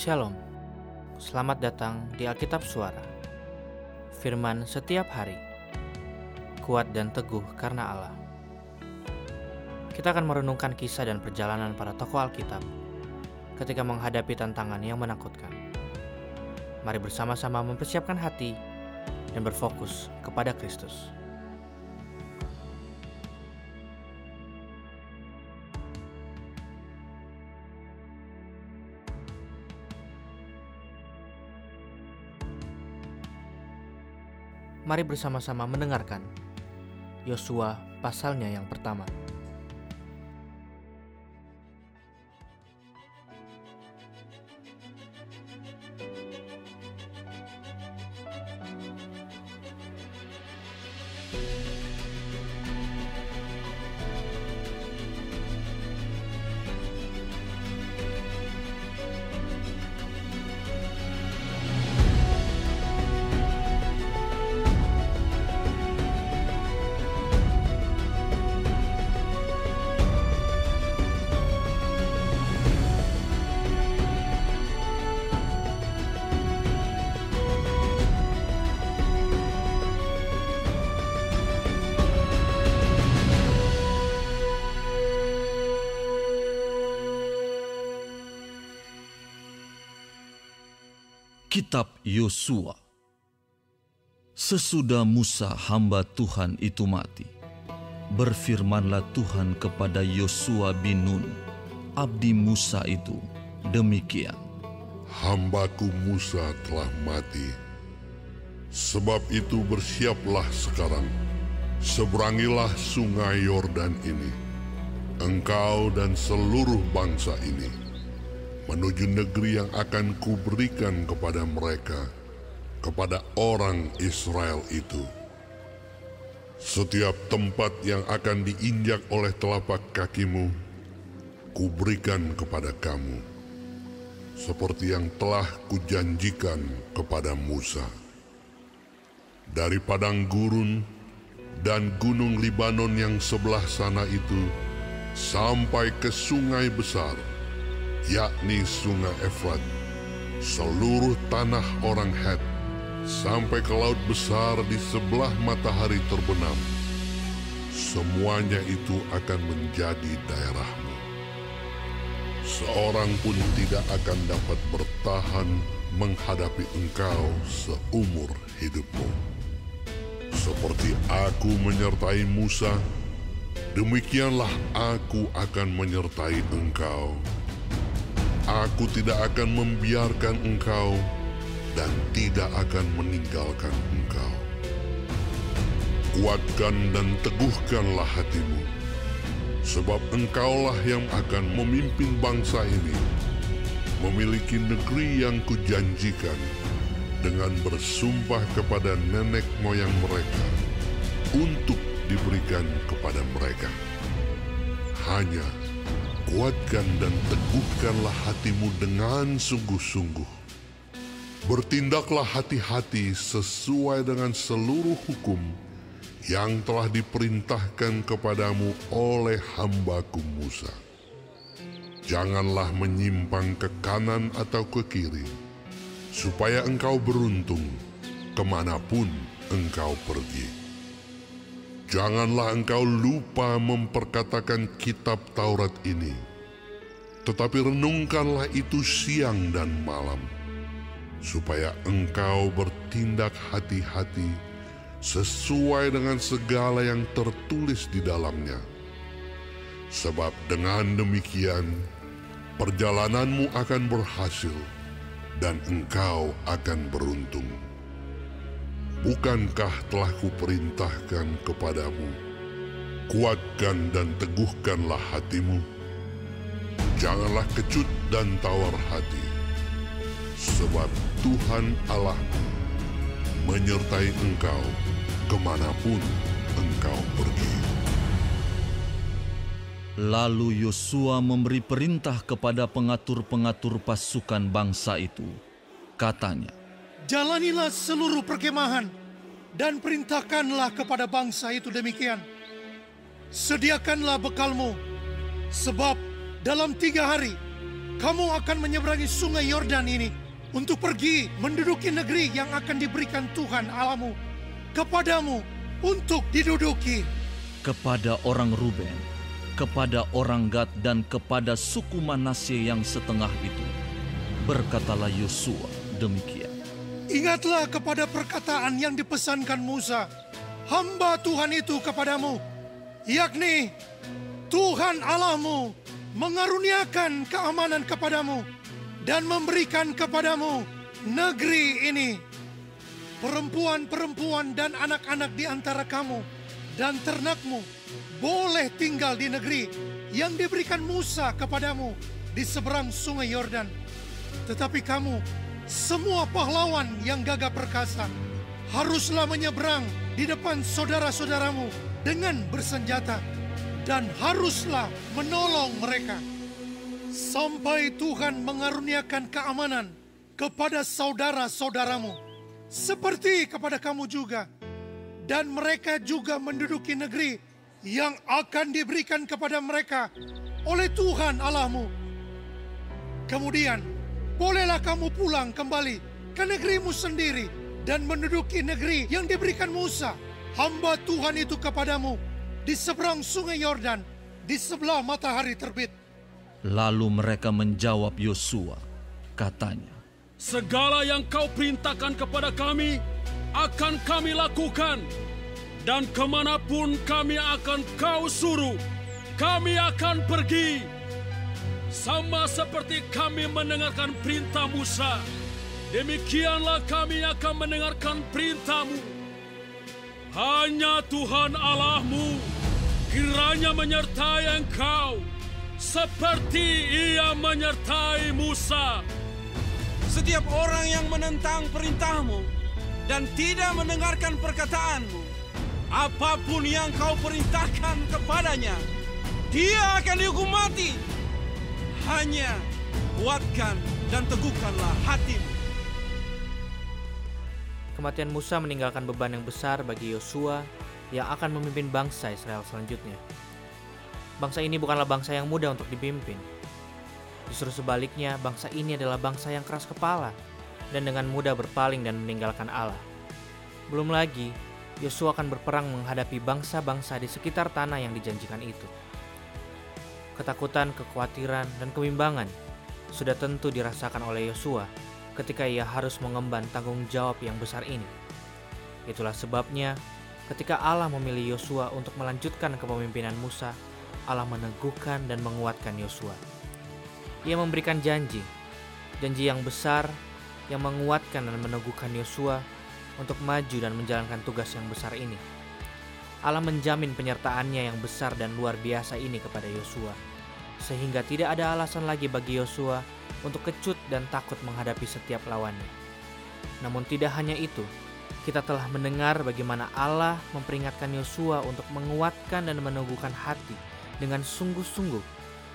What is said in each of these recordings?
Shalom, selamat datang di Alkitab Suara. Firman setiap hari, kuat dan teguh karena Allah. Kita akan merenungkan kisah dan perjalanan para tokoh Alkitab ketika menghadapi tantangan yang menakutkan. Mari bersama-sama mempersiapkan hati dan berfokus kepada Kristus. Mari bersama-sama mendengarkan Yosua pasalnya yang pertama. Kitab Yosua Sesudah Musa hamba Tuhan itu mati, berfirmanlah Tuhan kepada Yosua bin Nun, abdi Musa itu, demikian. Hambaku Musa telah mati. Sebab itu bersiaplah sekarang, seberangilah sungai Yordan ini, engkau dan seluruh bangsa ini menuju negeri yang akan kuberikan kepada mereka, kepada orang Israel itu. Setiap tempat yang akan diinjak oleh telapak kakimu, kuberikan kepada kamu, seperti yang telah kujanjikan kepada Musa. Dari padang gurun dan gunung Libanon yang sebelah sana itu, sampai ke sungai besar, yakni sungai Efrat, seluruh tanah orang Het, sampai ke laut besar di sebelah matahari terbenam. Semuanya itu akan menjadi daerahmu. Seorang pun tidak akan dapat bertahan menghadapi engkau seumur hidupmu. Seperti aku menyertai Musa, demikianlah aku akan menyertai engkau Aku tidak akan membiarkan engkau dan tidak akan meninggalkan engkau. Kuatkan dan teguhkanlah hatimu, sebab engkaulah yang akan memimpin bangsa ini, memiliki negeri yang kujanjikan dengan bersumpah kepada nenek moyang mereka untuk diberikan kepada mereka. Hanya kuatkan dan teguhkanlah hatimu dengan sungguh-sungguh. Bertindaklah hati-hati sesuai dengan seluruh hukum yang telah diperintahkan kepadamu oleh hambaku Musa. Janganlah menyimpang ke kanan atau ke kiri, supaya engkau beruntung ke mana pun engkau pergi. Janganlah engkau lupa memperkatakan kitab Taurat ini, tetapi renungkanlah itu siang dan malam, supaya engkau bertindak hati-hati sesuai dengan segala yang tertulis di dalamnya. Sebab dengan demikian, perjalananmu akan berhasil dan engkau akan beruntung. Bukankah telah kuperintahkan kepadamu, kuatkan dan teguhkanlah hatimu. Janganlah kecut dan tawar hati, sebab Tuhan Allahmu menyertai engkau ke mana pun engkau pergi. Lalu Yosua memberi perintah kepada pengatur-pengatur pasukan bangsa itu. Katanya, Jalanilah seluruh perkemahan dan perintahkanlah kepada bangsa itu demikian. Sediakanlah bekalmu, sebab dalam tiga hari kamu akan menyeberangi sungai Yordan ini untuk pergi menduduki negeri yang akan diberikan Tuhan Alamu kepadamu untuk diduduki. Kepada orang Ruben, kepada orang Gad dan kepada suku Manasye yang setengah itu, berkatalah Yosua demikian. Ingatlah kepada perkataan yang dipesankan Musa, hamba Tuhan itu kepadamu, yakni Tuhan Allahmu mengaruniakan keamanan kepadamu dan memberikan kepadamu negeri ini. Perempuan-perempuan dan anak-anak di antara kamu dan ternakmu boleh tinggal di negeri yang diberikan Musa kepadamu di seberang sungai Yordan. Tetapi kamu, semua pahlawan yang gagah perkasa, haruslah menyeberang di depan saudara-saudaramu dengan bersenjata dan haruslah menolong mereka sampai Tuhan mengaruniakan keamanan kepada saudara-saudaramu seperti kepada kamu juga dan mereka juga menduduki negeri yang akan diberikan kepada mereka oleh Tuhan Allahmu. Kemudian, bolehlah kamu pulang kembali ke negerimu sendiri dan menduduki negeri yang diberikan Musa, hamba Tuhan itu kepadamu di seberang sungai Yordan, di sebelah matahari terbit. Lalu mereka menjawab Yosua, katanya, Segala yang kau perintahkan kepada kami, akan kami lakukan. Dan ke mana pun kami akan kau suruh, kami akan pergi. Sama seperti kami mendengarkan perintah Musa, demikianlah kami akan mendengarkan perintahmu. Hanya Tuhan Allahmu kiranya menyertai engkau seperti ia menyertai Musa. Setiap orang yang menentang perintahmu dan tidak mendengarkan perkataanmu, apa pun yang kau perintahkan kepadanya, dia akan dihukum mati. Hanya kuatkan dan teguhkanlah hatimu. Kematian Musa meninggalkan beban yang besar bagi Yosua yang akan memimpin bangsa Israel selanjutnya. Bangsa ini bukanlah bangsa yang mudah untuk dipimpin. Justru sebaliknya, bangsa ini adalah bangsa yang keras kepala dan dengan mudah berpaling dan meninggalkan Allah. Belum lagi, Yosua akan berperang menghadapi bangsa-bangsa di sekitar tanah yang dijanjikan itu. Ketakutan, kekhawatiran, dan kebimbangan sudah tentu dirasakan oleh Yosua ketika ia harus mengemban tanggung jawab yang besar ini. Itulah sebabnya ketika Allah memilih Yosua untuk melanjutkan kepemimpinan Musa, Allah meneguhkan dan menguatkan Yosua. Ia memberikan janji, janji yang besar yang menguatkan dan meneguhkan Yosua untuk maju dan menjalankan tugas yang besar ini. Allah menjamin penyertaannya yang besar dan luar biasa ini kepada Yosua, sehingga tidak ada alasan lagi bagi Yosua untuk kecut dan takut menghadapi setiap lawannya. Namun tidak hanya itu, kita telah mendengar bagaimana Allah memperingatkan Yosua untuk menguatkan dan meneguhkan hati dengan sungguh-sungguh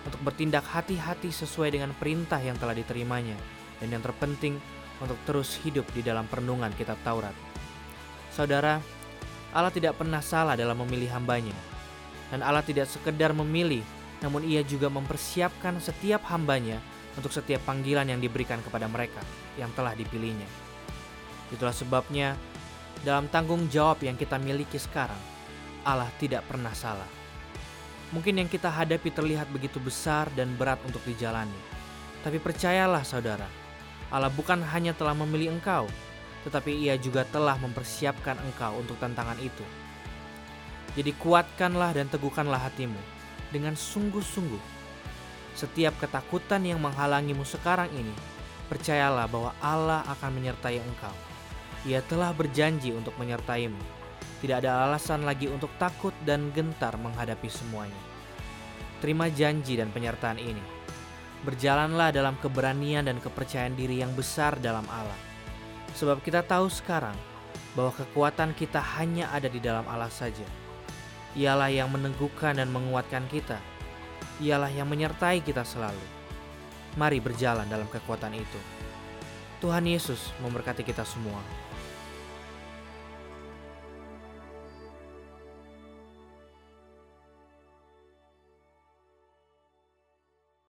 untuk bertindak hati-hati sesuai dengan perintah yang telah diterimanya dan yang terpenting untuk terus hidup di dalam perenungan kitab Taurat. Saudara, Allah tidak pernah salah dalam memilih hambanya. Dan Allah tidak sekedar memilih, namun ia juga mempersiapkan setiap hambanya untuk setiap panggilan yang diberikan kepada mereka yang telah dipilihnya. Itulah sebabnya, dalam tanggung jawab yang kita miliki sekarang, Allah tidak pernah salah. Mungkin yang kita hadapi terlihat begitu besar dan berat untuk dijalani. Tapi percayalah saudara, Allah bukan hanya telah memilih engkau, tetapi ia juga telah mempersiapkan engkau untuk tantangan itu. Jadi kuatkanlah dan teguhkanlah hatimu dengan sungguh-sungguh. Setiap ketakutan yang menghalangimu sekarang ini, percayalah bahwa Allah akan menyertai engkau. Ia telah berjanji untuk menyertaimu tidak ada alasan lagi untuk takut dan gentar menghadapi semuanya. Terima janji dan penyertaan ini. Berjalanlah dalam keberanian dan kepercayaan diri yang besar dalam Allah. Sebab kita tahu sekarang bahwa kekuatan kita hanya ada di dalam Allah saja. Ialah yang meneguhkan dan menguatkan kita. Ialah yang menyertai kita selalu. Mari berjalan dalam kekuatan itu. Tuhan Yesus memberkati kita semua.